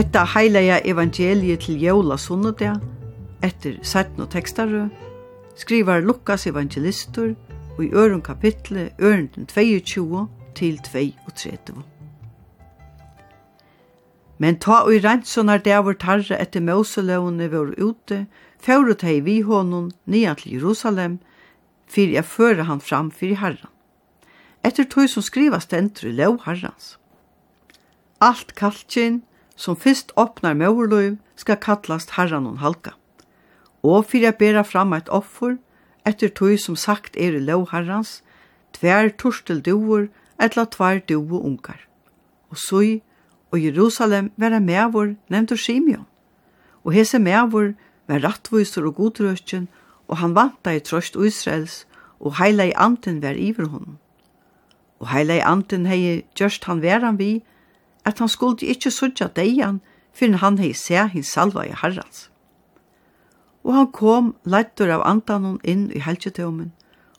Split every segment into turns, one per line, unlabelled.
Hetta heilaja evangeliet til jævla sunnodag, etter 17 tekstarø, skrivar Lukas evangelistur og i øren kapitlet ørenden 22 til 32. Men ta og i det dævur tarre etter Moseløvene var ute, fævru teg vi hånden nye til Jerusalem, fyrir jeg fører han fram fyrir herran. Etter tog som skriva stendur i lov herrans. Alt kaltjen, som fyrst opnar møverløyv skal kallast herran og halka. Og fyrir jeg bera fram eit offer, etter tog som sagt er i lov herrans, tver torstel duer, etla tver duo ungar. Og søy, og Jerusalem vera mevor nevnt og Simeon. Og hese mevor var rattvoisur og godrøkjen, og han vanta i trøst Israels, og heila i anten var iver honom. Og heila i anten hei gjørst han veran vi, at han skulle ikkje sudja deian fyrir han hei se hin salva i herrans. Og han kom leittur av andanon inn i helgetømen,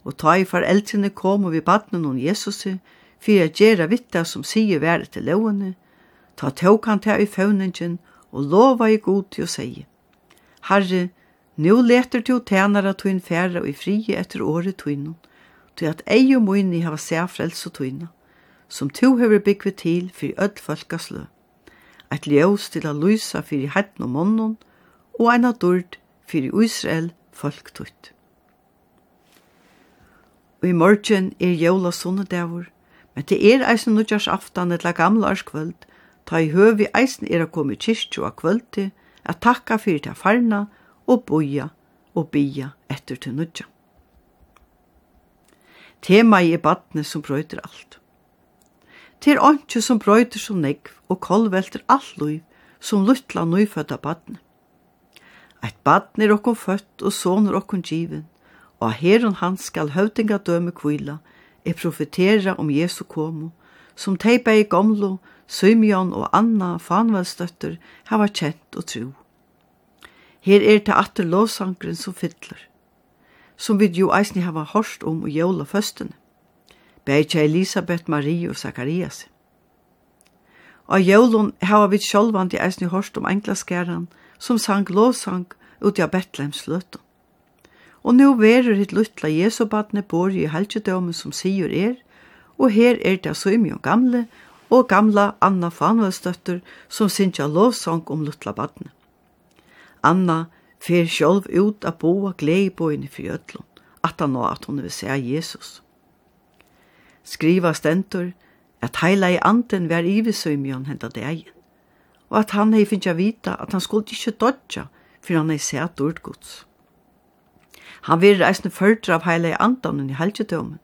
og ta i foreldrene kom og vi badnen om Jesus fyrir a gjerra vitta som sier være til lovene, ta tåk han til i fauningen og lova i god til å seie. Herre, nu leter til tænare tøyn færa og i frie etter året tøynon, til at ei og moini hava seg frelse tøyna som to hever byggve til fyrir öll folkaslø. Eit ljós til a lysa fyrir hætten og månnen, og eina dord fyrir Israel folktutt. Og i morgen er jævla sunnedavur, men det er eisen nudjars aftan etla gamla arskvöld, ta i høvi eisen er a komi kyrkju a kvöldi, a takka fyrir ta farna og boja og bia etter til nudja. Tema i er badne som brøyder alt til åndsje som brøyder som negv og kolvelter all liv som luttla nøyfødda badne. Eit badn er okkon født og sonur okkon given, og herren hans skal høvdinga døme kvila, er profetera om Jesu komo, som teipa i gomlo, Symion og Anna fanvelstøtter hava kjent og tro. Her er det atter lovsangren som fytler, som vi jo eisni hava hårst om og jævla føstene. Beitja Elisabeth, Marie og Zacharias. Og jólun hava vi sjálvandi eisni hårst om englaskæran som sang lovsang ut av Betlehems løtun. Og nu verur hitt luttla Jesu badne bor i helgedømen som sier er, og her er det så og gamle, og gamla Anna Fanvelsdøtter som synsja lovsang om luttla badne. Anna fer sjálv ut av boa gleibåin i fjöllun, at han nå at hun vil se Jesus skriva stendur at heila i anden var ivisøymjon henda degen, og at han hei finnja vita at han skulle ikkje dodja for han hei sett ord. Han vir reisne fyrtra av heila i andanen i helgedømen,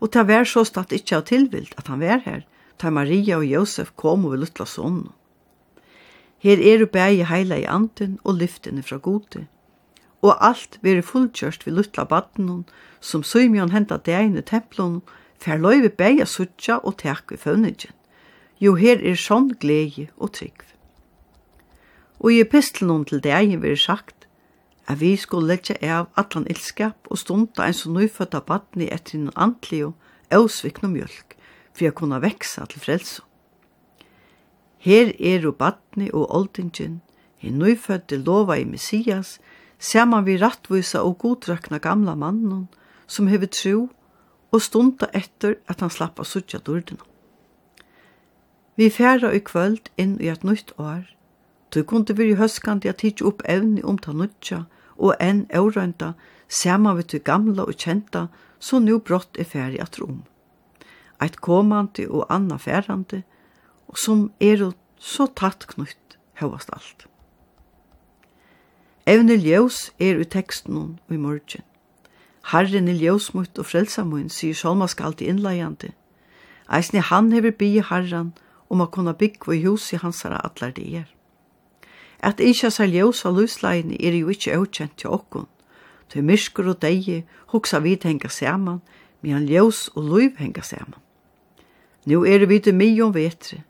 og ta vær så statt ikkje av tilvild at han vær her, ta Maria og Josef kom og vil utla sonen. Her er du bæg heila i anden og lyftene fra gode, og alt veri fullkjørst vi lutla badnen, som søymjon henta degen i templon, fer løyve bæg a suttja og tek i føvningin. Jo her er sånn glede og trygg. Og i epistelen til degin veri sagt at vi skulle leggja av allan ilskap og stunda eins og nøyfødda badni etter en antlig og eusvikn og mjölk, for å kunne veksa til frelso. Her er jo badni og oldingen, en nøyfødde lova i Messias, saman vi rattvisa og godrakna gamla mannen, som hever tro og stunda etter at han slapp av suttja dordina. Vi færa i kvöld inn i et nytt år, Du kunde veri høskandi at tidsi opp evni om ta nutja og enn eurøynda, saman vi til gamla og kjenta, så nu brott er færi at rom. Eit komandi og anna færandi, og som er så tatt knutt høvast alt. Evne ljøs er i teksten og i morgen. Herren er ljøsmutt og frelsamun, sier Sjolmaskalt i innleiande. Eisne han hever bi Herren om å kunne bygge i hus i hansara atler det er. At ikkje seg ljøs av lusleine er jo ikkje avkjent til okkon. Til myrskur og deie hoksa vi henga saman, medan ljøs og luiv henga saman. Nå er vi til mye om vetre,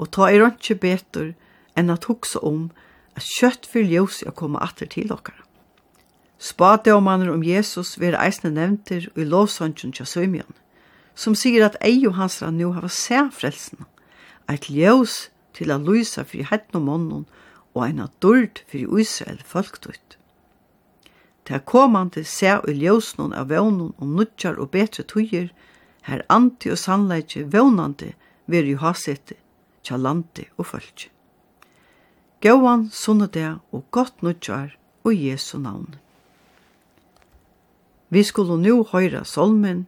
og ta er ikke betur enn at hoksa om at kjøtt vil ljøs i å komme atter til okkara. Spatjómaner om Jesus vil eisne nevntir i lovsåndjen til Søymjan, som sier at ei og hansra nu hava sæ frelsen, eit ljøs til a lysa fyrir hettn og månnen og eina dyrd fyrir Israel folktutt. Ta komandi komande sæ og av vånen om nutjar og betre tøyer, her anti og sannleikje vevnande ver jo hasete, tja landi og fölkje. Gåan sunnudag og gott nutjar og Jesu navn. Vi skulle nu høyra solmen,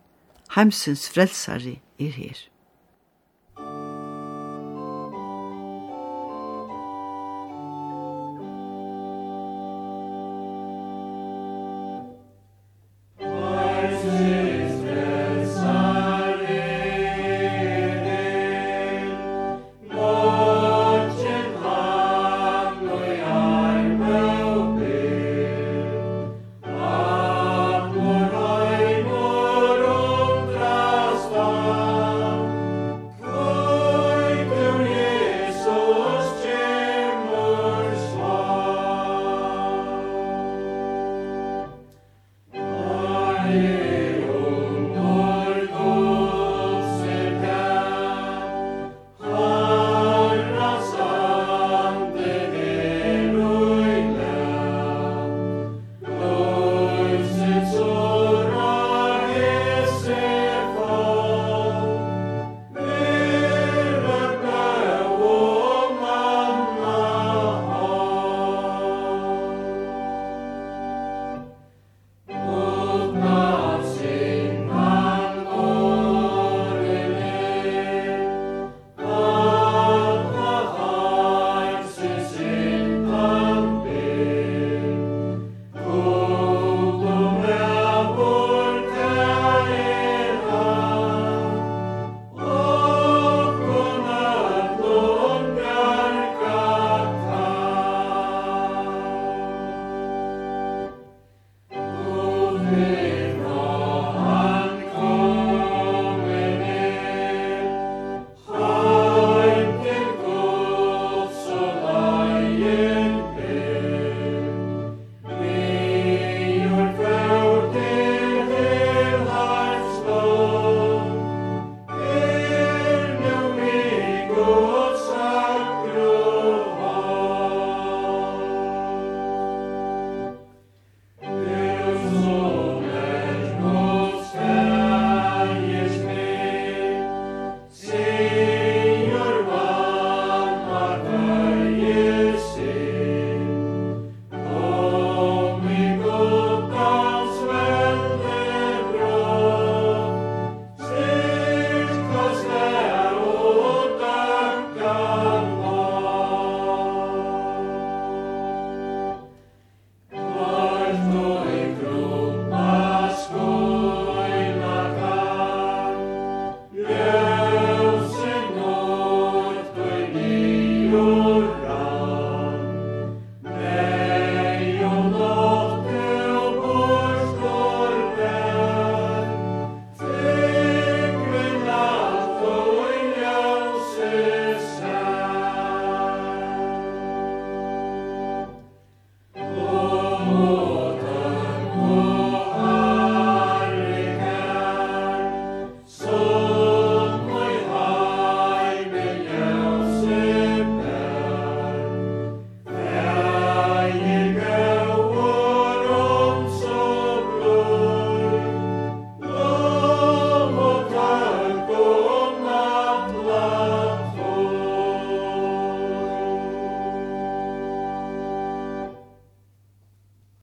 heimsins frelsari er her.